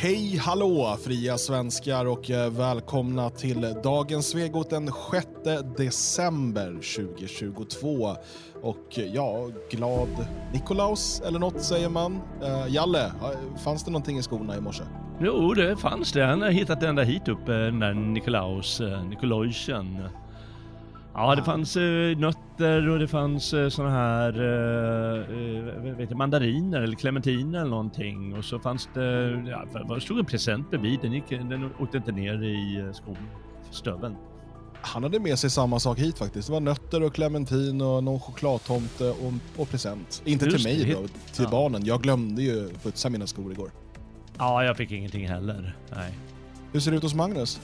Hej hallå fria svenskar och eh, välkomna till dagens Svegot den 6 december 2022. Och eh, ja, glad Nikolaus eller något säger man. Uh, Jalle, fanns det någonting i skorna i morse? Jo, det fanns det. Han har hittat ända hit upp, den där Nikolaus, Nikolajsen. Ja, det fanns eh, nötter och det fanns eh, såna här eh, vet jag, mandariner eller clementiner eller någonting. Och så fanns det, ja, det stod en present bredvid. Den, gick, den åkte inte ner i eh, skon, stöveln. Han hade med sig samma sak hit faktiskt. Det var nötter och clementin och någon chokladtomte och, och present. Inte Just till mig då, till ja. barnen. Jag glömde ju putsa mina skor igår. Ja, jag fick ingenting heller. Nej. Hur ser det ut hos Magnus?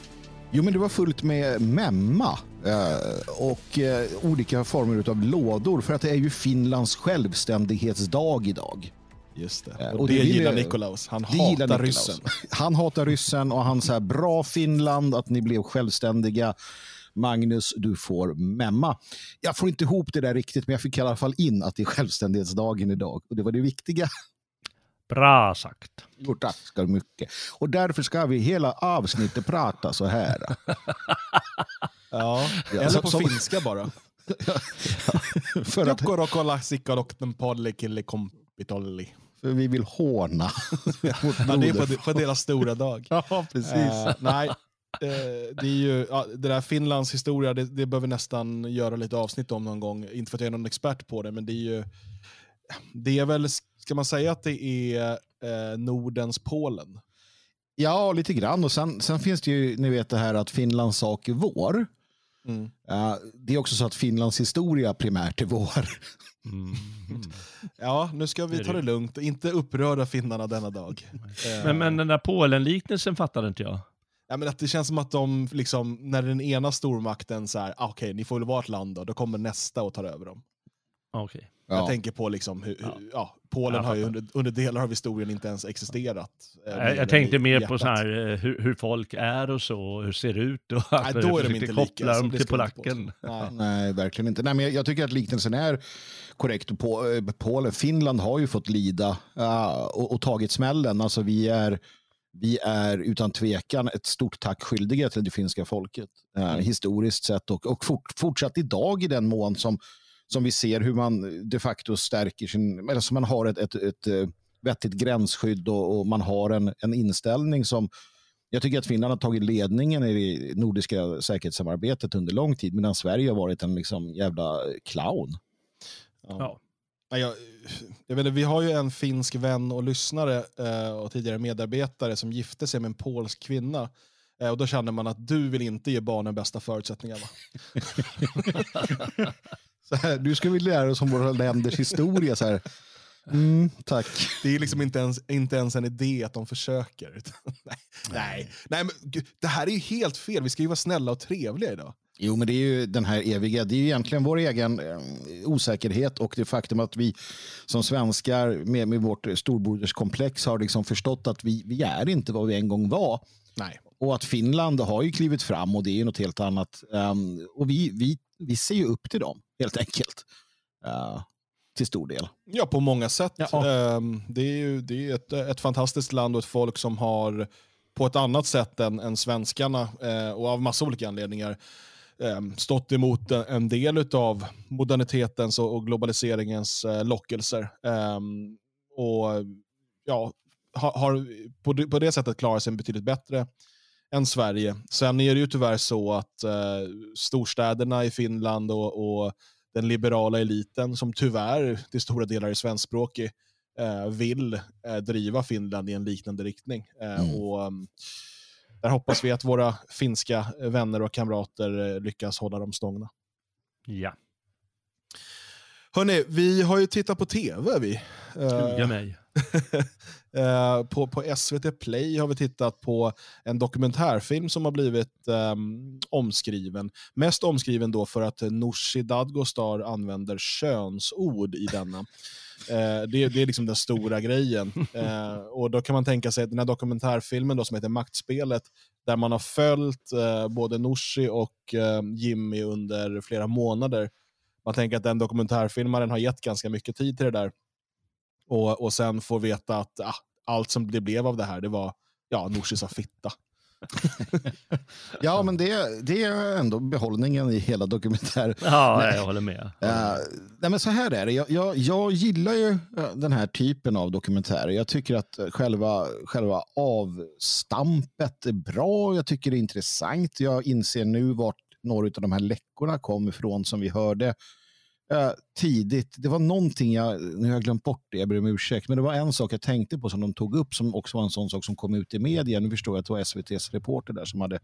Jo, men det var fullt med memma eh, och eh, olika former av lådor för att det är ju Finlands självständighetsdag idag. Just det. Eh, och, och det, det gillar Nikolaus. Han hatar ryssen. Han hatar ryssen och han säger bra Finland att ni blev självständiga. Magnus, du får memma. Jag får inte ihop det där riktigt, men jag fick i alla fall in att det är självständighetsdagen idag. Och det var det viktiga. Bra sagt. Jo, tack så mycket. Och därför ska vi hela avsnittet prata så här. ja, eller på som, finska bara. för att... Jokko kolla sikkarokten polli kille kompitolli. För vi vill håna. ja, det är på, på deras stora dag. ja, precis. Uh, nej, uh, det är ju, det där Finlands historia, det, det behöver nästan göra lite avsnitt om någon gång. Inte för att jag är någon expert på det, men det är ju det är väl, ska man säga att det är eh, Nordens Polen? Ja, lite grann. Och sen, sen finns det ju, ni vet det här att Finlands sak är vår. Mm. Uh, det är också så att Finlands historia primärt är vår. Mm. Ja, nu ska vi ta det lugnt. Inte uppröra finnarna denna dag. men, men den där Polen-liknelsen fattade inte jag. Ja, men att det känns som att de, liksom, när den ena stormakten säger ah, okej, okay, ni får väl vara ett land då, då kommer nästa och tar över dem. Okay. Ja. Jag tänker på liksom hur, ja. ja Polen har ju under, under, delar av historien inte ens existerat. Eh, jag, jag tänkte mer på så här, eh, hur, hur, folk är och så, hur ser ut och Nej, då är de inte lika. dem till polacken. Nej. Nej. verkligen inte. Nej, men jag, jag, tycker att liknelsen är korrekt. På, eh, Polen, Finland har ju fått lida uh, och, och, tagit smällen. Alltså vi är, vi är utan tvekan ett stort tack skyldiga till det finska folket. Uh, mm. Historiskt sett och, och fort, fortsatt idag i den mån som som vi ser hur man de facto stärker sin, alltså man har ett, ett, ett eh, vettigt gränsskydd och, och, man har en, en inställning som jag tycker att Finland har tagit ledningen i det nordiska säkerhetssamarbetet under lång tid medan Sverige har varit en liksom jävla clown. Ja. ja. Jag, jag vet, vi har ju en finsk vän och lyssnare eh, och tidigare medarbetare som gifte sig med en polsk kvinna. Eh, och Då känner man att du vill inte ge barnen bästa förutsättningar. Så här, du ska väl lära oss om våra länders historia. Så här. Mm, tack. Det är liksom inte ens, inte ens en idé att de försöker. nej, nej. nej men, gud, det här är ju helt fel. Vi ska ju vara snälla och trevliga idag. Jo, men det är ju den här eviga, det är ju egentligen vår egen eh, osäkerhet och det faktum att vi som svenskar med, med vårt storbroderskomplex har liksom förstått att vi, vi är inte vad vi en gång var. Nej. Och att Finland har ju klivit fram och det är ju något helt annat. Um, och vi, vi, vi ser ju upp till dem helt enkelt. Uh, till stor del. Ja, på många sätt. Ja. Um, det är ju det är ett, ett fantastiskt land och ett folk som har på ett annat sätt än, än svenskarna uh, och av massa olika anledningar um, stått emot en del av modernitetens och, och globaliseringens uh, lockelser. Um, och ja, har, har på, på det sättet klarat sig betydligt bättre än Sverige. Sen är det ju tyvärr så att eh, storstäderna i Finland och, och, den liberala eliten, som tyvärr till stora delar är svenskspråkig, eh, vill eh, driva Finland i en liknande riktning. Eh, mm. och, um, där hoppas vi att våra finska vänner och kamrater eh, lyckas hålla dem stångna. Ja. Hörni, vi har ju tittat på tv. Vi. Sluga mig. Eh, på, på SVT Play har vi tittat på en dokumentärfilm som har blivit um, omskriven. Mest omskriven då för att Nooshi Dadgostar använder könsord i denna. Uh, det, det, är liksom den stora grejen. Uh, och Då kan man tänka sig att den här dokumentärfilmen då, som heter Maktspelet, där man har följt uh, både Nooshi och Jimmy under flera månader. Man tänker att den dokumentärfilmaren har gett ganska mycket tid till det där och, och sen får veta att ah, allt som det blev av det här, det var ja, Nooshi sa fitta. ja, men det, det är ändå behållningen i hela dokumentären. Ja, nej, jag håller med. Uh, nej, men så här är det. Jag, jag, jag gillar ju den här typen av dokumentärer. Jag tycker att själva, själva avstampet är bra. Jag tycker det är intressant. Jag inser nu vart några av de här läckorna kom ifrån som vi hörde eh, tidigt. Det var någonting jag, nu har jag glömt bort det, jag ber om ursäkt, men det var en sak jag tänkte på som de tog upp som också var en sån sak som kom ut i media. Nu förstår jag att det var SVTs reporter där som hade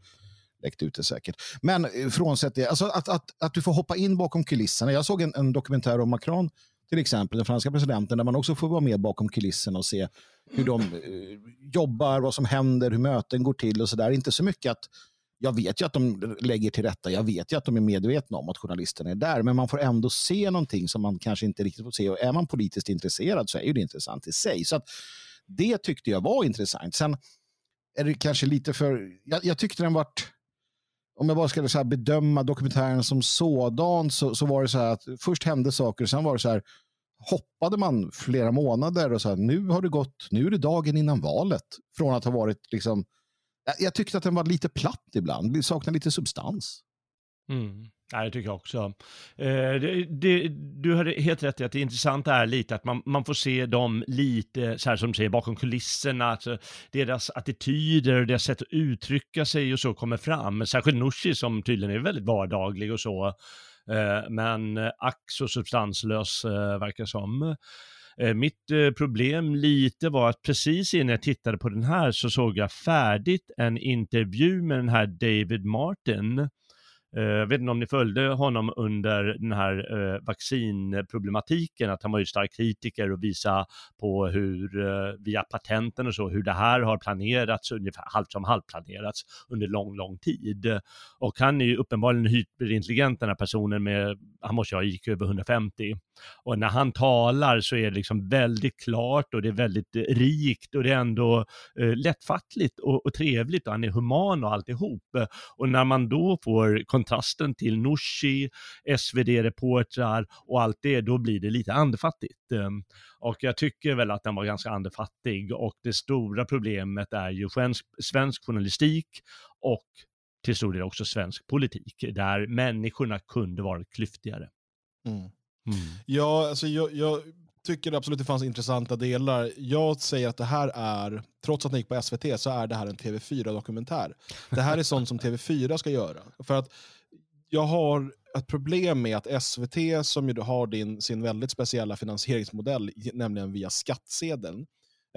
läckt ut det säkert. Men eh, frånsett det, alltså att, att, att du får hoppa in bakom kulisserna. Jag såg en, en dokumentär om Macron, till exempel, den franska presidenten, där man också får vara med bakom kulisserna och se hur de eh, jobbar, vad som händer, hur möten går till och så där. Inte så mycket att jag vet ju att de lägger till rätta. Jag vet ju att de är medvetna om att journalisterna är där. Men man får ändå se någonting som man kanske inte riktigt får se. Och är man politiskt intresserad så är det intressant i sig. Så att det tyckte jag var intressant. Sen är det kanske lite för... Jag, jag tyckte den vart... Om jag bara ska så bedöma dokumentären som sådan så, så var det så här att först hände saker och sen var det så här hoppade man flera månader och så här, nu har det gått, nu är det dagen innan valet från att ha varit liksom jag tyckte att den var lite platt ibland, det saknade lite substans. Mm. Nej, det tycker jag också. Eh, det, det, du har helt rätt i att det intressanta är lite att man, man får se dem lite, så här som du säger, bakom kulisserna, alltså deras attityder och deras sätt att uttrycka sig och så kommer fram. Särskilt Nooshi som tydligen är väldigt vardaglig och så, eh, men eh, ack så substanslös eh, verkar som. Eh, mitt eh, problem lite var att precis innan jag tittade på den här så såg jag färdigt en intervju med den här David Martin eh, jag vet inte om ni följde honom under den här vaccinproblematiken, att han var ju stark kritiker och visa på hur via patenten och så, hur det här har planerats ungefär halvt som halvplanerats under lång, lång tid. Och han är ju uppenbarligen hyperintelligent den här personen med, han måste ju ha IQ över 150. Och när han talar så är det liksom väldigt klart och det är väldigt eh, rikt och det är ändå eh, lättfattligt och, och trevligt och han är human och alltihop. Och när man då får kontrasten till Nooshi, SvD-reportrar och allt det, då blir det lite andefattigt. Ehm, och jag tycker väl att den var ganska andefattig och det stora problemet är ju svensk, svensk journalistik och till stor del också svensk politik, där människorna kunde varit klyftigare. Mm. Mm. Ja, alltså jag, jag tycker absolut det fanns intressanta delar. Jag säger att det här är, trots att den gick på SVT, så är det här en TV4-dokumentär. Det här är sånt som TV4 ska göra. För att jag har ett problem med att SVT, som ju har din, sin väldigt speciella finansieringsmodell, nämligen via skattsedeln,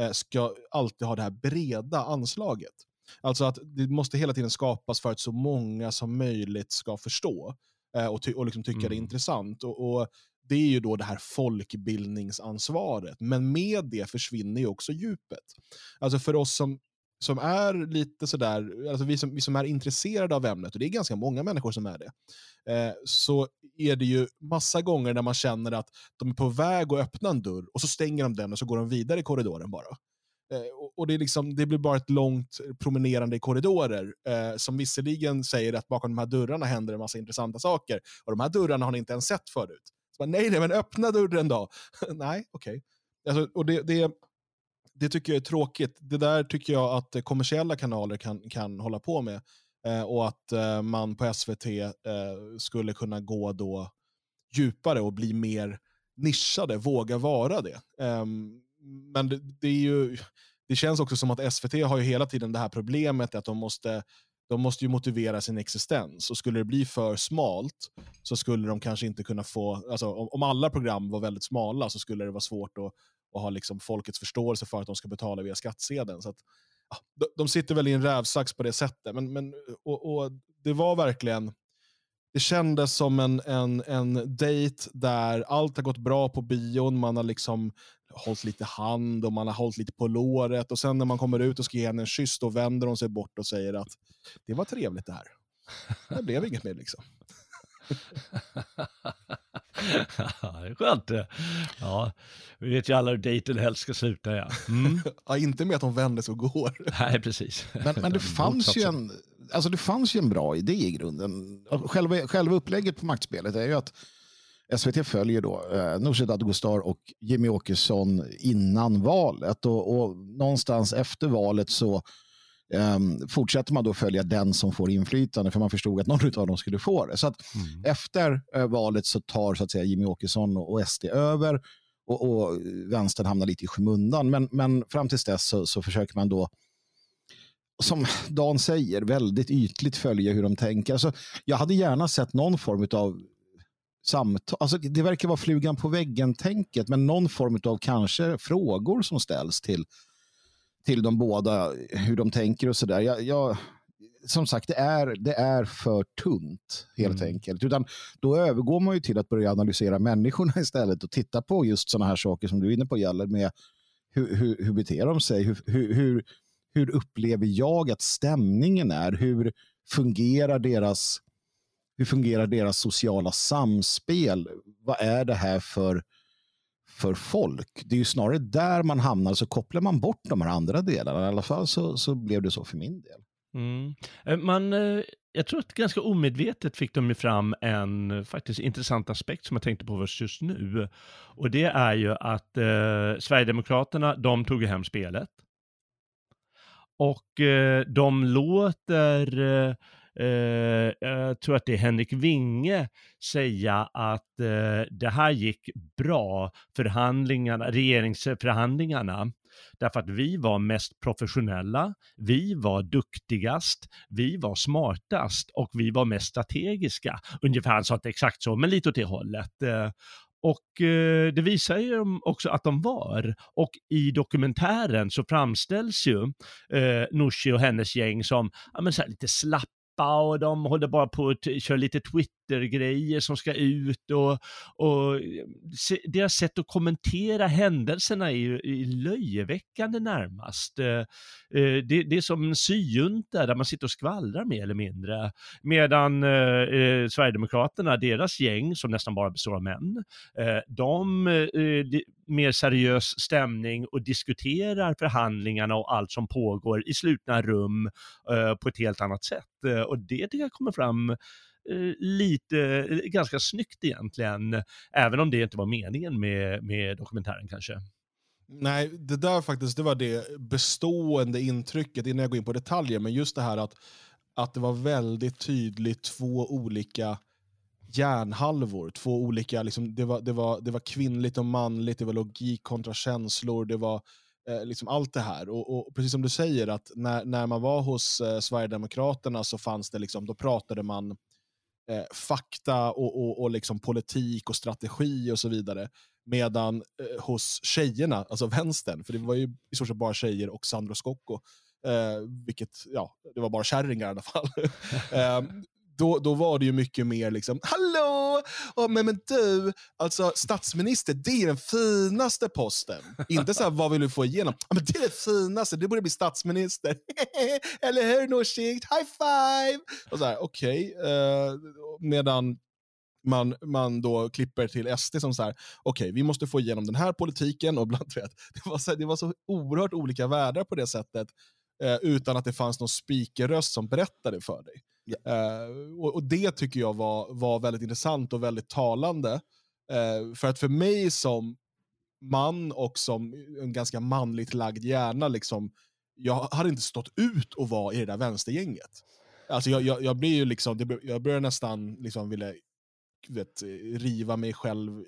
eh, ska alltid ha det här breda anslaget. Alltså att det måste hela tiden skapas för att så många som möjligt ska förstå eh, och, ty och liksom tycka mm. det är mm. intressant. Och, och, det är ju då det här folkbildningsansvaret. Men med det försvinner ju också djupet. Alltså för oss som som är lite sådär, alltså vi som, vi som är intresserade av ämnet, och det är ganska många människor som är det, eh, så är det ju massa gånger när man känner att de är på väg att öppna en dörr och så stänger de den och så går de vidare i korridoren bara. Eh, och, och det, är liksom, det blir bara ett långt promenerande i korridorer eh, som visserligen säger att bakom de här dörrarna händer en massa intressanta saker och de här dörrarna har ni inte ens sett förut. Så bara, nej, nej, men öppna dörren då. nej, okej. Okay. Alltså, och det, det, det tycker jag är tråkigt. Det där tycker jag att kommersiella kanaler kan, kan hålla på med. Eh, och att eh, man på SVT eh, skulle kunna gå då djupare och bli mer nischade, våga vara det. Ehm, men det, det, är ju, det känns också som att SVT har ju hela tiden det här problemet att de måste, de måste ju motivera sin existens. Och skulle det bli för smalt så skulle de kanske inte kunna få, alltså om, om alla program var väldigt smala så skulle det vara svårt att att ha liksom folkets förståelse för att de ska betala via skattsedeln. Så att, ja, de, de sitter väl i en rävsax på det sättet. Men, men, och, och det var verkligen, det kändes som en, en, en dejt där allt har gått bra på bion, man har liksom hållit lite hand och man har hållit lite på låret och sen när man kommer ut och ska ge henne en kyss då vänder hon sig bort och säger att det var trevligt det här. Det blev inget mer liksom. det är skönt det. Ja, vi vet ju alla hur dejten helst ska sluta. Ja. Mm. ja, inte med att de vänder sig och går. Nej, precis. Men, men det, fanns ju en, alltså det fanns ju en bra idé i grunden. Själva, själva upplägget på maktspelet är ju att SVT följer då eh, Nooshi Dadgostar och Jimmy Åkesson innan valet och, och någonstans efter valet så Um, fortsätter man då följa den som får inflytande, för man förstod att någon av dem skulle få det. Så att mm. efter uh, valet så tar så att säga, Jimmy Åkesson och, och SD över och, och vänstern hamnar lite i skymundan. Men, men fram tills dess så, så försöker man då som Dan säger, väldigt ytligt följa hur de tänker. Alltså, jag hade gärna sett någon form av samtal. Alltså, det verkar vara flugan på väggen-tänket, men någon form av kanske frågor som ställs till, till de båda, hur de tänker och sådär. Jag, jag, som sagt, det är, det är för tunt helt mm. enkelt. Utan då övergår man ju till att börja analysera människorna istället och titta på just sådana här saker som du är inne på, Gäller med hur, hur, hur beter de sig? Hur, hur, hur upplever jag att stämningen är? Hur fungerar deras, hur fungerar deras sociala samspel? Vad är det här för, för folk? Det är ju snarare där man hamnar, så kopplar man bort de här andra delarna. I alla fall så, så blev det så för min del. Mm. Eh, man, eh, jag tror att ganska omedvetet fick de ju fram en eh, faktiskt intressant aspekt som jag tänkte på just nu. Och det är ju att eh, Sverigedemokraterna, de tog hem spelet. Och eh, de låter, eh, eh, jag tror att det är Henrik Winge, säga att eh, det här gick bra, förhandlingarna, regeringsförhandlingarna. Därför att vi var mest professionella, vi var duktigast, vi var smartast och vi var mest strategiska. Ungefär, han sa inte exakt så, men lite åt det hållet. Eh, och eh, det visar ju också att de var. Och i dokumentären så framställs ju eh, Nooshi och hennes gäng som ja, men så här, lite slappa och de håller bara på att köra lite Twitter Twitter-grejer som ska ut och, och deras sätt att kommentera händelserna är ju löjeväckande närmast. Eh, eh, det, det är som en syjunta där man sitter och skvallrar mer eller mindre. Medan eh, eh Sverigedemokraterna, deras gäng som nästan bara består av män, eh, de eh, mer seriös stämning och diskuterar förhandlingarna och allt som pågår i slutna rum eh, på ett helt annat sätt. Och det tycker jag kommer fram Eh, lite, eh, ganska snyggt egentligen, även om det inte var meningen med, med dokumentären kanske. Nej, det där faktiskt, det var det bestående intrycket innan jag går in på detaljer, men just det här att, att det var väldigt tydligt två olika hjärnhalvor. Två olika, liksom, det, var, det, var, det var kvinnligt och manligt, det var logik kontra känslor, det var eh, liksom allt det här. Och, och, precis som du säger, att när, när man var hos eh, Sverigedemokraterna så fanns det, liksom, då pratade man eh, fakta och, och, och liksom politik och strategi och så vidare. Medan eh, hos tjejerna, alltså vänstern, för det var ju i stort sett bara tjejer och Sandro Scocco, eh, vilket, ja, det var bara kärringar i alla fall. eh, då, då var det ju mycket mer liksom, hallå, oh, men, men du, alltså statsminister, det är den finaste posten. Inte så här, vad vill du få igenom? Ah, men det är det finaste, du borde bli statsminister. Eller hur Nooshi? High five! Och så här, okej. Okay. Uh, eh, medan man, man då klipper till SD som så här, okej, okay, vi måste få igenom den här politiken och bland vet, det var så, det var så oerhört olika världar på det sättet eh, utan att det fanns någon speakerröst som berättade för dig. Uh, och, och, Det tycker jag var, var väldigt intressant och väldigt talande. Uh, för att för mig som man och som en ganska manligt lagd hjärna, liksom, jag hade inte stått ut att vara i det där vänstergänget. Alltså jag, jag, jag blir ju liksom, jag börjar nästan liksom vilja vet, riva mig själv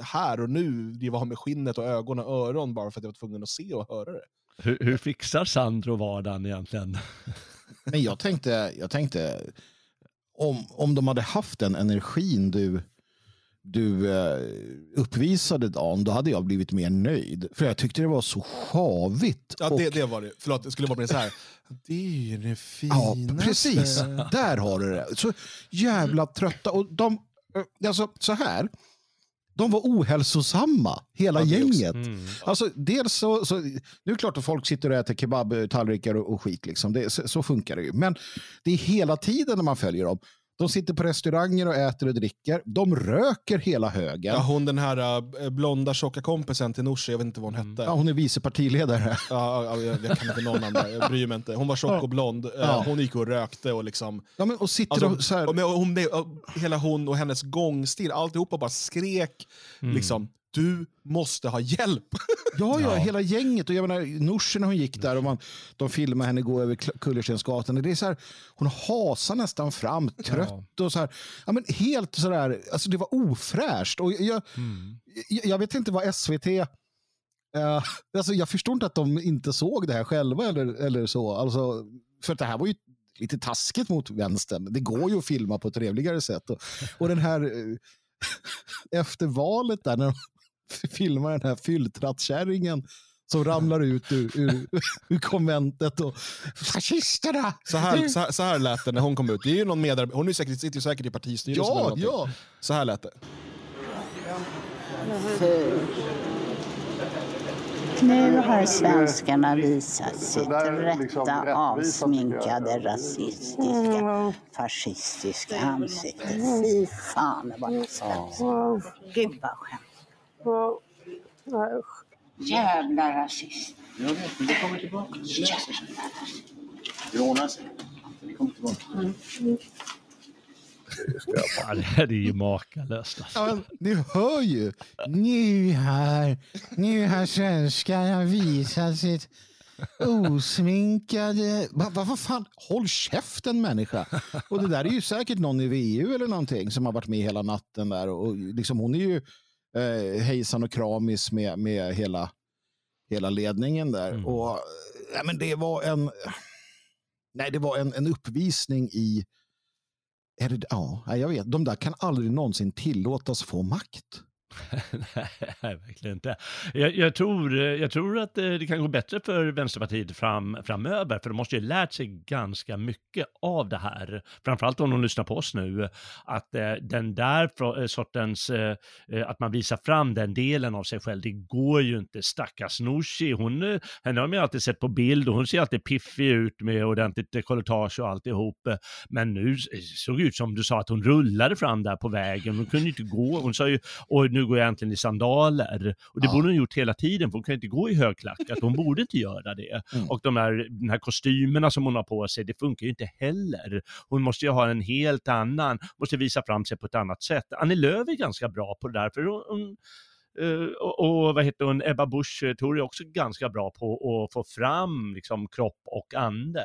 här och nu, riva av med skinnet och ögon och öron bara för att jag var tvungen att se och höra det. Hur, hur fixar Sandro vardagen egentligen? Men jag tänkte, jag tänkte om, om de hade haft den energin du, du eh, uppvisade Dan, då hade jag blivit mer nöjd. För jag tyckte det var så sjavigt. Ja, och... det, det var det. Förlåt, jag skulle bara bli så här. Det är ju det finaste. Ja, precis. Där har du det. Så jävla trötta. Och de, eh, alltså, så här de var ohälsosamma, hela ja, gänget. Mm. Alltså, dels så, så, nu är det klart att folk sitter och äter kebabtallrikar och, och skit, liksom. det, så, så, funkar det ju. Men det är hela tiden när man följer dem. De sitter på restauranger och äter och dricker. De röker hela högen. Ja, hon den här äh, blonda tjocka kompisen till Nooshi, jag vet inte vad hon mm. hette. Ja, hon är vice partiledare. Ja, ja, jag, jag kan inte någon annan, jag bryr mig inte. Hon var tjock och blond. Eh, ja. Hon gick och rökte och liksom... Ja, men, och sitter alltså, och så här... och, hon, hela hon och hennes gångstil, alltihopa bara skrek. Mm. Liksom, du måste ha hjälp. Ja, ja, hela gänget. Och jag menar, Norsen hon gick där och man, de filmar henne gå över Kullerstensgatan. Det är så här, hon hasar nästan fram, trött ja. och så här. Ja, men helt så där, alltså det var ofräscht. Och jag, mm. jag, jag vet inte vad SVT Uh, alltså jag förstår inte att de inte såg det här själva eller, eller så. Alltså, för det här var ju lite taskigt mot vänstern. Det går ju att filma på ett trevligare sätt. Och, och den här uh, efter valet där när de filmar den här fylltrattkärringen som ramlar ut ur, ur, ur konventet och fascisterna. Så här, så, här, så här lät det när hon kom ut. Det är ju någon medarbetare, hon är säkert, sitter säkert i partistyrelsen. Ja, ja. Så här lät det. Nu har svenskarna visat sitt rätta avsminkade rasistiska fascistiska ansikte. Fy fan vad hemskt. Gud vad skämt. Jävla rasist. Jag vet, men det kommer tillbaka. Det löser sig. Det ordnar sig. Det kommer tillbaka. Mm. Ja, det här är ju makalöst. Alltså. Ja, ni hör ju. Nu har, nu har svenskarna visat sitt osminkade... Vad va, va fan? Håll käften människa! Och det där är ju säkert någon i VU eller någonting som har varit med hela natten där. Och liksom, hon är ju eh, hejsan och kramis med, med hela, hela ledningen där. Mm. Och ja, men det var en... Nej, det var en, en uppvisning i är det, ja, jag vet. De där kan aldrig någonsin tillåtas få makt. Nej, verkligen inte. Jag, jag, tror, jag tror att eh, det kan gå bättre för Vänsterpartiet fram, framöver, för de måste ju lärt sig ganska mycket av det här. Framförallt om de lyssnar på oss nu, att eh, den där eh, sortens, eh, eh, att man visar fram den delen av sig själv, det går ju inte. Stackars Nooshi, hon, henne har man ju alltid sett på bild och hon ser alltid piffig ut med ordentligt dekolletage och alltihop. Men nu såg det ut som du sa att hon rullade fram där på vägen, hon kunde inte gå. Hon sa ju, och nu går jag äntligen i sandaler. Och det ja. borde hon gjort hela tiden, för hon kan inte gå i högklackat. Hon borde inte göra det. Mm. Och de här, de här kostymerna som hon har på sig, det funkar ju inte heller. Hon måste ju ha en helt annan, måste visa fram sig på ett annat sätt. Annie Lööf är ganska bra på det där, för hon, Uh, och, och, vad heter hon, Ebba Busch uh, tror jag också ganska bra på att få fram liksom, kropp och ande.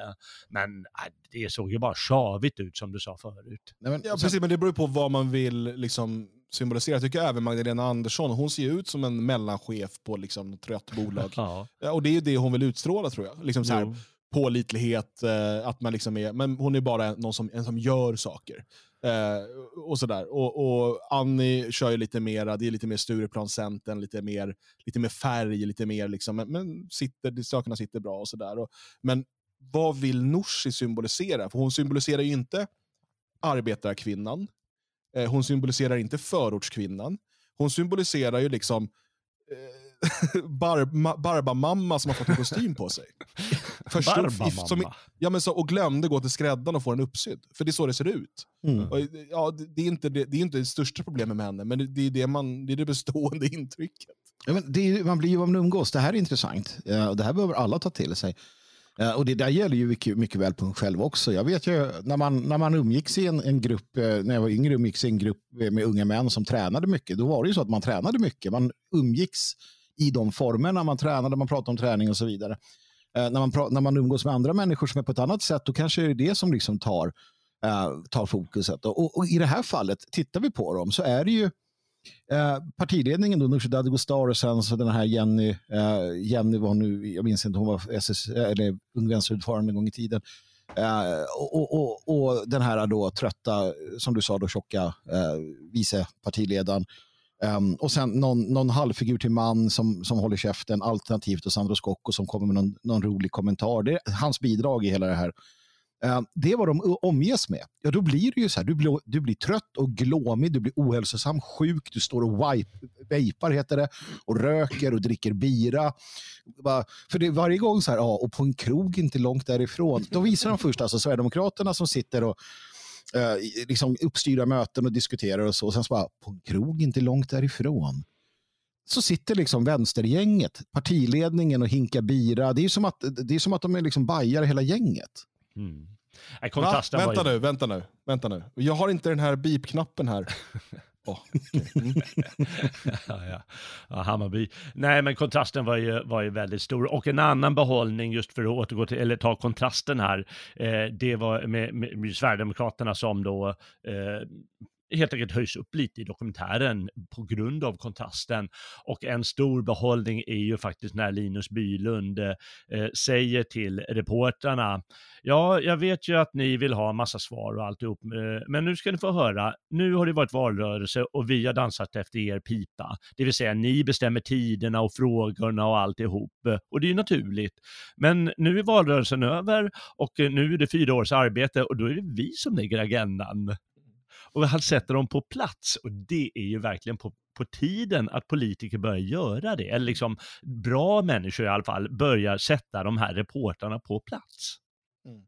Men uh, det såg ju bara sjavigt ut som du sa förut. Nej, men, ja, precis, men det beror på vad man vill liksom, symbolisera. Jag tycker även Magdalena Andersson, hon ser ut som en mellanchef på liksom, ett trött bolag. ja. Och det är ju det hon vill utstråla tror jag. Liksom så här, pålitlighet, eh, att man liksom är, men hon är bara någon som, en som gör saker. Eh, och sådär. Och, och Annie kör ju lite mera, det är lite mer Stureplanscentern, lite mer, lite mer färg, lite mer liksom, men, men sitter, sakerna sitter bra och sådär. Men vad vill Nooshi symbolisera? För hon symboliserar ju inte arbetarkvinnan. Eh, hon symboliserar inte förortskvinnan. Hon symboliserar ju liksom eh, bar, Barbamamma som har fått en kostym på sig. Barbamamma? Ja, men så, och glömde gå till skräddaren och få den uppsydd. För det är så det ser ut. Mm. Och, ja, det, är inte det, det, är inte det största problemet med henne, men det, det, är, det, man, det är det bestående intrycket. Ja, men det är, man blir ju vad man umgås. Det här är intressant. Det här behöver alla ta till sig. Eh, och det där gäller ju mycket, mycket väl på en själv också. Jag vet ju när man, när man umgicks i en, en grupp, eh, när jag var yngre umgicks i en grupp med unga män som tränade mycket. Då var det ju så att man tränade mycket. Man umgicks i de formerna. Man tränade, man pratade om träning och så vidare. Eh, när, man, när man umgås med andra människor som är på ett annat sätt, då kanske det är det som liksom tar, tar fokuset. Och, och, i det här fallet, tittar vi på dem så är det ju Eh, partiledningen då, Nooshi Dadgostar och sen så den här Jenny, eh, Jenny var nu, jag minns inte, hon var SS, eh, eller Ung Vänsterordförande en gång i tiden. Eh, och, och, och, den här då trötta, som du sa, då tjocka eh, vice partiledaren. Um, och sen någon, någon halvfigur till man som, som håller käften, alternativt och Sandro Scocco som kommer med någon, någon rolig kommentar. Det är hans bidrag i hela det här. Eh, det är vad de omges med. Ja, då blir det ju så här, du blir, du blir trött och glåmig, du blir ohälsosam, sjuk, du står och vejpar heter det, och röker och dricker bira. För det är varje gång så här, ja, och på en krog inte långt därifrån, då visar de först alltså Sverigedemokraterna som sitter och eh, liksom uppstyra möten och diskuterar och så, och sen så bara, på en krog inte långt därifrån så sitter liksom vänstergänget, partiledningen och hinkar bira. Det är som att, det är som att de är liksom bajar hela gänget. Mm. vänta ju... nu, vänta nu, vänta nu. Jag har inte den här beep-knappen här. Oh, okay. mm. ja, ja. ja, Hammarby. Nej, men kontrasten var ju, var ju väldigt stor. Och en annan behållning, just för att återgå till, eller ta kontrasten här, eh, det var med, med, med Sverigedemokraterna som då eh, helt enkelt höjs upp lite i dokumentären på grund av kontrasten. Och en stor behållning är ju faktiskt när Linus Bylund eh, eh, säger till reportrarna, ja, jag vet ju att ni vill ha massa svar och alltihop, eh, men nu ska ni få höra, nu har det varit valrörelse och vi har dansat efter er pipa. Det vill säga, ni bestämmer tiderna och frågorna och alltihop. Och det är ju naturligt. Men nu är valrörelsen över och eh, nu är det fyra års arbete och då är det vi som lägger agendan och han sätter dem på plats och det är ju verkligen på, på tiden att politiker börjar göra det, eller liksom bra människor i alla fall börjar sätta de här reportrarna på plats. Mm.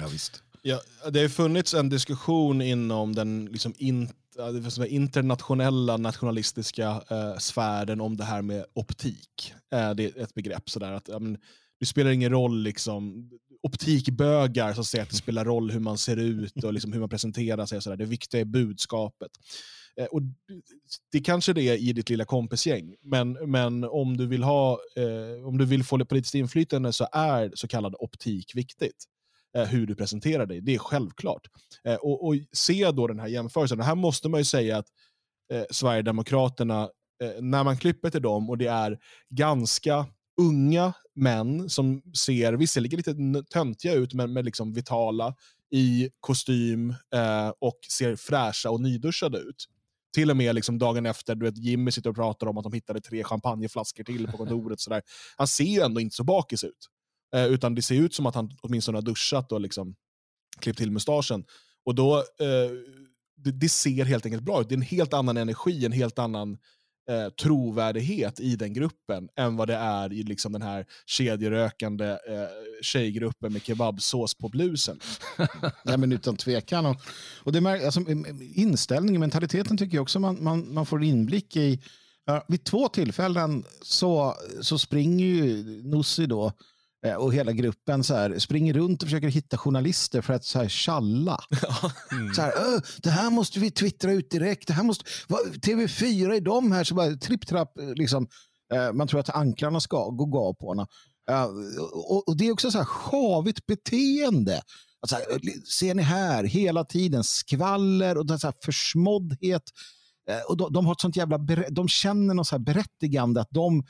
Ja, visst. Ja, det har funnits en diskussion inom den liksom in, internationella nationalistiska eh, sfären om det här med optik. Eh, det är ett begrepp sådär att ja, men, det spelar ingen roll liksom, optikbögar som säger att det spelar roll hur man ser ut och liksom hur man presenterar sig. Och så där. Det viktiga är budskapet. Eh, och det kanske det är i ditt lilla kompisgäng, men, men om, du vill ha, eh, om du vill få politiskt inflytande så är så kallad optik viktigt. Eh, hur du presenterar dig, det är självklart. Eh, och, och, se då den här jämförelsen. här måste man ju säga att eh, Sverigedemokraterna, eh, när man klipper till dem och det är ganska unga män som ser visserligen lite töntiga ut, men, men liksom vitala i kostym eh, och ser fräscha och nyduschade ut. Till och med liksom dagen efter, du vet, Jimmy sitter och pratar om att de hittade tre champagneflaskor till på kontoret. sådär. Han ser ju ändå inte så bakis ut. Eh, utan det ser ut som att han åtminstone har duschat och liksom klippt till mustaschen. Och då, eh, det, det, ser helt enkelt bra ut. Det är en helt annan energi, en helt annan eh, trovärdighet i den gruppen än vad det är i liksom den här kedjerökande eh, tjejgruppen med kebabsås på blusen. Nej, men utan tvekan. Och, och det, alltså, inställningen, mentaliteten tycker jag också man, man, man får inblick i. Uh, vid två tillfällen så, så springer ju Nussi då och hela gruppen så här, springer runt och försöker hitta journalister för att så här, tjalla. Mm. Så här, det här måste vi twittra ut direkt. Det här måste, TV4 är de här som bara tripp-trapp. Eh, liksom, eh, man tror att anklarna ska gå gav på henne. Och, och, det är också så här sjavigt beteende. Alltså, ser ni här, hela tiden skvaller och så här försmåddhet. Och de, de, har ett sånt jävla, de känner något så här berättigande att de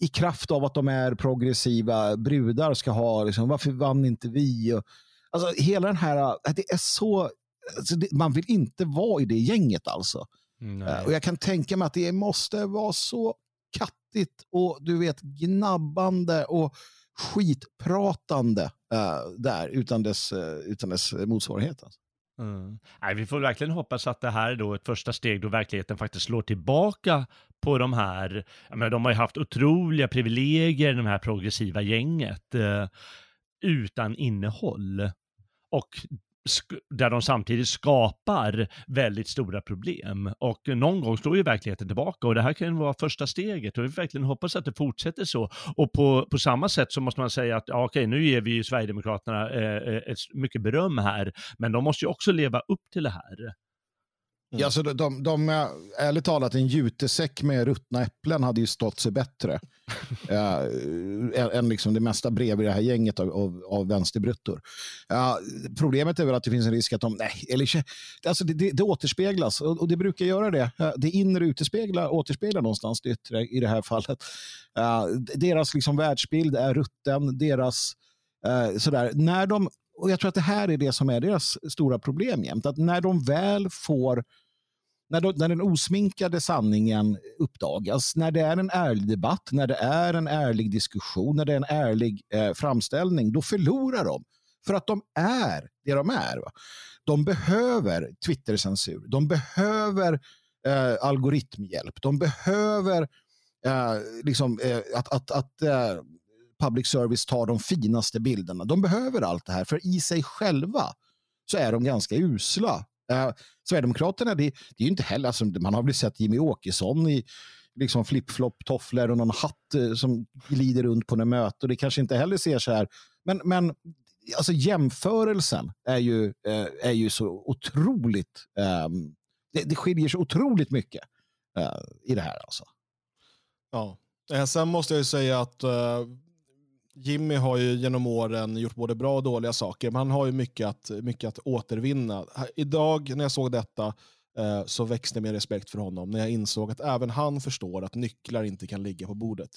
i kraft av att de är progressiva brudar ska ha, liksom, varför vann inte vi? Och, alltså, hela den här, äh, det är så, alltså, det, man vill inte vara i det gänget alltså. Uh, och jag kan tänka mig att det måste vara så kattigt och du vet gnabbande och skitpratande uh, där utan dess, uh, utan dess motsvarighet. Alltså. Mm. Nej, vi får verkligen hoppas att det här är då ett första steg då verkligheten faktiskt slår tillbaka på de här, menar, de har ju haft otroliga privilegier, de här progressiva gänget, eh, utan innehåll. Och där de samtidigt skapar väldigt stora problem. Och någon gång slår ju verkligheten tillbaka och det här kan ju vara första steget och vi verkligen hoppas att det fortsätter så. Och på, på samma sätt så måste man säga att ja, okej, nu ger vi ju Sverigedemokraterna eh, eh ett mycket beröm här, men de måste ju också leva upp till det här. Mm. Ja, så de, de, de, ärligt talat, en jutesäck med ruttna äpplen hade ju stått sig bättre uh, än liksom det mesta brev i det här gänget av, av, av vänsterbruttor. Uh, problemet är väl att det finns en risk att de... Nej, eller, alltså det, det, det återspeglas och, och, det brukar göra det. Det inre utespeglar, återspeglar någonstans det yttre i det här fallet. Uh, deras liksom världsbild är rutten, deras... sådär. När de och jag tror att det här är det som är deras stora problem jämt. Att när de väl får när, då, när den osminkade sanningen uppdagas, när det är en ärlig debatt, när det är en ärlig diskussion, när det är en ärlig eh, framställning, då förlorar de. För att de är det de är. Va? De behöver Twitter-censur, de behöver eh, algoritmhjälp, de behöver eh, liksom, eh, att, att, att eh, public service tar de finaste bilderna. De behöver allt det här, för i sig själva så är de ganska usla Sverigedemokraterna, det, det är ju inte heller, alltså, man har väl sett Jimmy Åkesson i liksom flip-flop, tofflor och någon hatt eh, som glider runt på något möte och det kanske inte heller ser så här. Men, men alltså jämförelsen är ju, eh, är ju så otroligt ehm, det, det skiljer sig otroligt mycket eh, i det här. Alltså. Ja. Eh, sen måste jag ju säga att Jimmy har ju genom åren gjort både bra och dåliga saker, men han har ju mycket att, mycket att återvinna. Idag när jag såg detta eh, så växte min respekt för honom när jag insåg att även han förstår att nycklar inte kan ligga på bordet.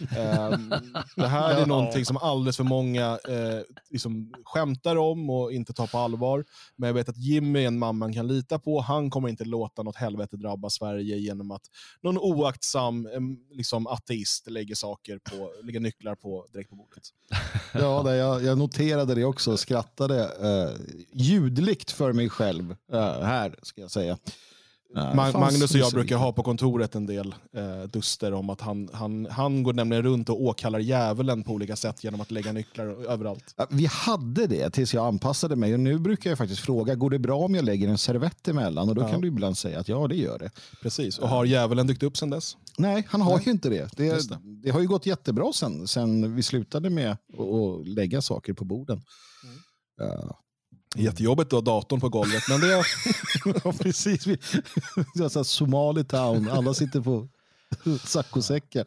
Um, det här är någonting som alldeles för många eh, liksom skämtar om och inte tar på allvar. Men jag vet att Jimmy är en man man kan lita på. Han kommer inte låta något helvete drabba Sverige genom att någon oaktsam liksom, ateist lägger, saker på, lägger nycklar på, direkt på bordet. Ja, det, jag, jag noterade det också och skrattade eh, ljudligt för mig själv eh, här, ska jag säga. Ja, Magnus och jag brukar ha på kontoret en del eh, duster om att han, han, han går nämligen runt och åkallar djävulen på olika sätt genom att lägga nycklar överallt. Vi hade det tills jag anpassade mig och nu brukar jag faktiskt fråga, går det bra om jag lägger en servett emellan? Och då ja. kan du ibland säga att ja, det gör det. Precis, och har djävulen dykt upp sedan dess? Nej, han har Nej. ju inte det. Det, det. det, har ju gått jättebra sen, sen vi slutade med att lägga saker på borden. Mm. Uh, Jättejobbigt att ha datorn på golvet, men det... ja, precis. Somali town, alla sitter på saccosäckar.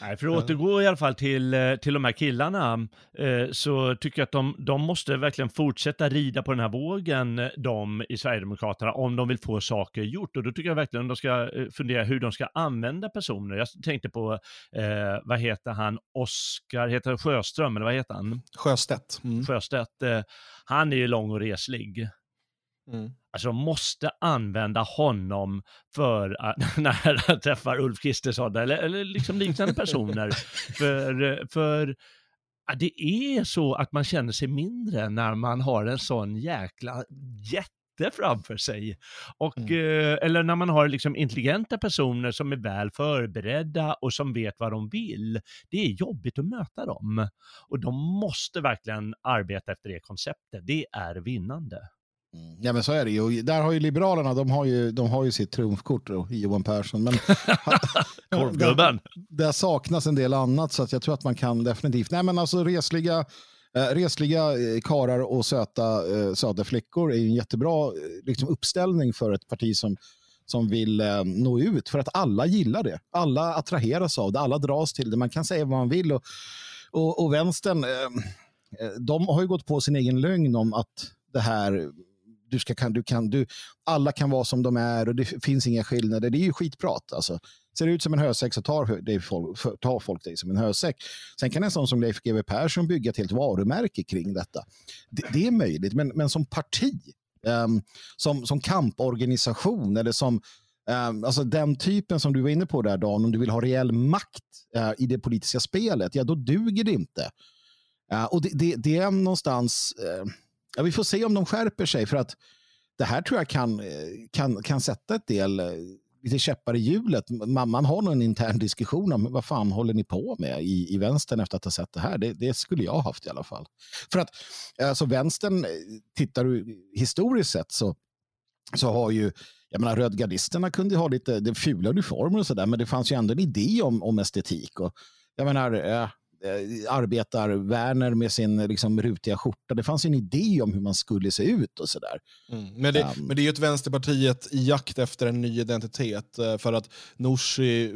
Nej, för att återgå i alla fall till, eh, till de här killarna, eh, så tycker jag att de, de måste verkligen fortsätta rida på den här vågen, de i Sverigedemokraterna, om de vill få saker gjort. Och då tycker jag verkligen att de ska eh, fundera hur de ska använda personer. Jag tänkte på, eh, vad heter han, Oskar, heter Sjöström, eller vad heter han? Sjöstedt. Mm. Sjöstedt. Eh, han är ju lång och reslig. Mm. Alltså de måste använda honom för att, när han träffar Ulf Kristersson eller, eller liksom liknande personer. för, för det är så att man känner sig mindre när man har en sån jäkla jätte framför sig. Och, mm. eh, eller när man har liksom intelligenta personer som är väl förberedda och som vet vad de vill. Det är jobbigt att möta dem. Och de måste verkligen arbeta efter det konceptet. Det är vinnande. Mm. Ja men så är det ju. Där har ju Liberalerna, de har ju, de har ju sitt trumfkort då, Johan Persson. Men Korvgubben. Där, där saknas en del annat så att jag tror att man kan definitivt, nej men alltså resliga, eh, resliga eh, karar och söta, eh, söta flickor är ju en jättebra eh, liksom, uppställning för ett parti som som vill eh, nå ut för att alla gillar det. Alla attraheras av det, alla dras till det. Man kan säga vad man vill och, och, och vänstern, eh, eh de har ju gått på sin egen lögn om att det här du ska, kan, du kan, du, alla kan vara som de är och det finns inga skillnader. Det är ju skitprat. Alltså. Ser det ut som en hösäck så tar, det folk, tar folk dig som en hösäck. Sen kan en sån som Leif GW Persson bygga ett helt varumärke kring detta. Det, det är möjligt, men, men som parti, um, som, som kamporganisation eller som Um, alltså den typen som du var inne på där Dan, om du vill ha reell makt uh, i det politiska spelet, ja då duger det inte. Uh, och det, det, det, är någonstans, uh, Ja, vi får se om de skärper sig för att det här tror jag kan, eh, kan, kan sätta ett del eh, lite käppar i hjulet. Man, man har någon intern diskussion om vad fan håller ni på med i, i vänstern efter att ha sett det här. Det, det skulle jag ha haft i alla fall. För att eh, alltså vänstern, tittar du historiskt sett så, så har ju jag menar, rödgardisterna kunde ha lite det fula uniformer och sådär, men det fanns ju ändå en idé om, om estetik. Och, jag menar, eh, Eh, arbetar Werner med sin liksom, rutiga skjorta. Det fanns en idé om hur man skulle se ut och sådär. Mm. Men, det, um, men det är ju ett Vänsterpartiet i jakt efter en ny identitet. Eh, för att Nooshi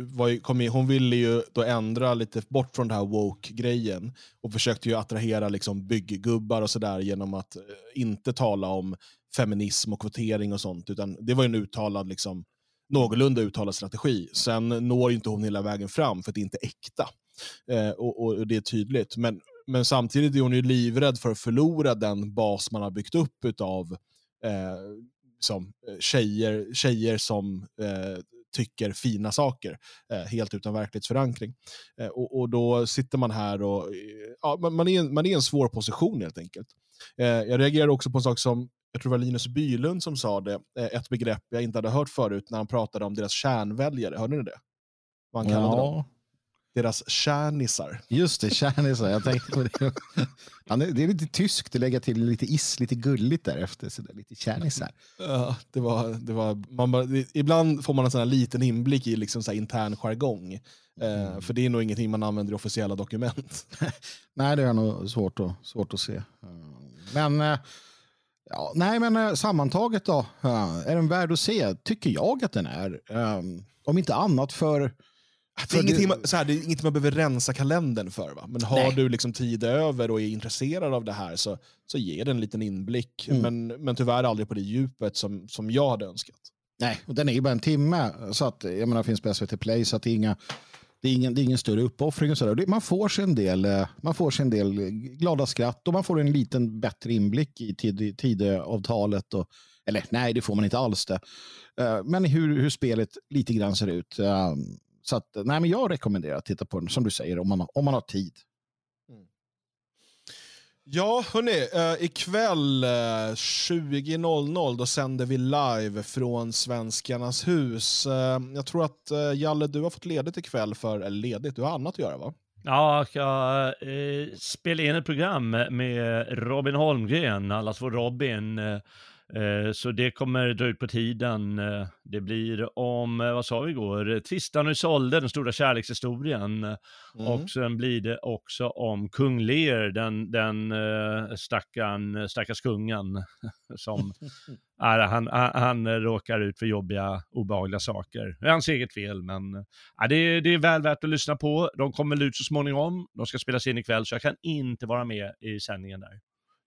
hon ville ju då ändra lite bort från den här woke-grejen och försökte ju attrahera liksom bygggubbar och sådär genom att eh, inte tala om feminism och kvotering och sånt. Utan det var en uttalad liksom, någorlunda uttalad strategi. Sen når inte hon hela vägen fram för att det inte är äkta. Eh, och, och, det är tydligt. Men, men samtidigt är hon ju livrädd för att förlora den bas man har byggt upp av eh, liksom, tjejer, tjejer som eh, tycker fina saker, eh, helt utan verklighetsförankring. Eh, och, och, då sitter man här och ja, man, är, man är i en svår position helt enkelt. Eh, jag reagerade också på en sak som jag tror det var Linus Bylund som sa det, eh, ett begrepp jag inte hade hört förut när han pratade om deras kärnväljare. Hörde ni det? Vad han kallade ja. dem? Deras kärnisar. Just det, kärnisar. Jag tänkte på det. Ja, det är lite tyskt att lägga till lite is, lite gulligt därefter. Så där, lite kärnisar. Ja, det var, det var, man bara, det, ibland får man en sån här liten inblick i liksom så intern jargong. Eh, mm. för det är nog ingenting man använder i officiella dokument. Nej, det är nog svårt att, svårt att se. Men eh, Ja, nej, men uh, sammantaget då. Är den värd att se? Tycker jag att den är. Om inte annat för... Det är, ingenting man, så här, det är inget man behöver rensa kalendern för. Va? Men har nej. du liksom tid över och är intresserad av det här så, så ger det en liten inblick. Mm. Men, men tyvärr aldrig på det djupet som, som jag hade önskat. Nej, och den är ju bara en timme. Så att, jag menar, finns på SVT Play, så att det är inga det är ingen, det är ingen större uppoffring. Och så Man, får sig en del, eh, man får sig en del glada skratt och man får en liten bättre inblick i tid, Tidöavtalet. Och, eller nej, det får man inte alls det. Eh, men hur, hur spelet lite grann ser ut. Eh, så att, nej, men jag rekommenderar att titta på den, som du säger, om man, om man har tid. Ja, hörni. Uh, ikväll uh, 20.00 då sänder vi live från Svenskarnas hus. Uh, jag tror att uh, Jalle, du har fått ledigt ikväll för, eller ledigt, du har annat att göra va? Ja, jag eh, spela in ett program med Robin Holmgren, allas vår Robin. Eh, så det kommer dra ut på tiden. Eh, det blir om, eh, vad sa vi igår, Tristan och Isolde, den stora kärlekshistorien. Mm. Och sen blir det också om kung Lear, den, den stackarn, stackars kungen, som är, han, han råkar ut för jobbiga, obehagliga saker. Det är hans eget fel, men ja, det, det är väl värt att lyssna på. De kommer ut så småningom. De ska spelas in ikväll, så jag kan inte vara med i sändningen där.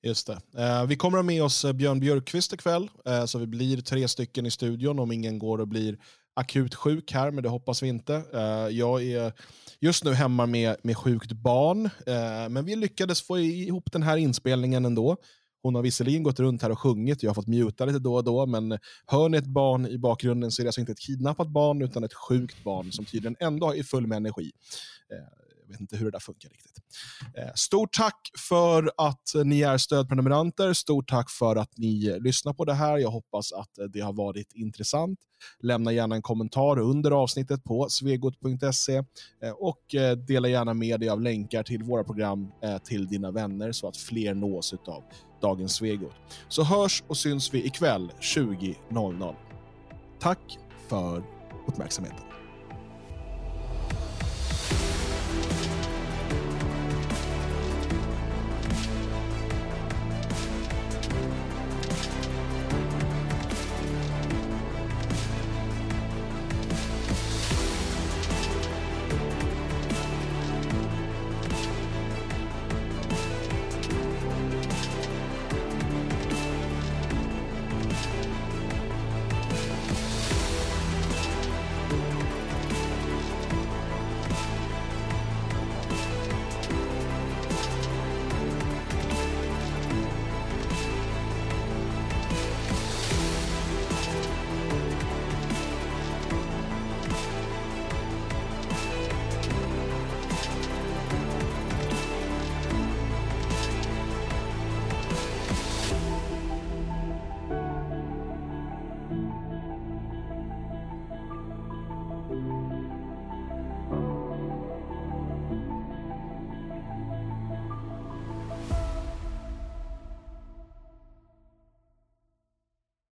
Just det. Eh, vi kommer ha med oss eh, Björn Björkqvist ikväll, eh, så vi blir tre stycken i studion om ingen går och blir akut sjuk här, men det hoppas vi inte. Eh, jag är just nu hemma med, med sjukt barn, eh, men vi lyckades få ihop den här inspelningen ändå. Hon har visserligen gått runt här och sjungit, jag har fått mjuta lite då och då, men hör ni ett barn i bakgrunden så är det alltså inte ett kidnappat barn, utan ett sjukt barn som tydligen ändå är full med energi. Eh, jag vet inte hur det där funkar riktigt. Eh, stort tack för att eh, ni är stödprenumeranter. Stort tack för att ni eh, lyssnar på det här. Jag hoppas att eh, det har varit intressant. Lämna gärna en kommentar under avsnittet på svegot.se och dela gärna med dig av länkar till våra program till dina vänner så att fler nås av dagens Svegot. Så hörs och syns vi ikväll 20.00. Tack för uppmärksamheten.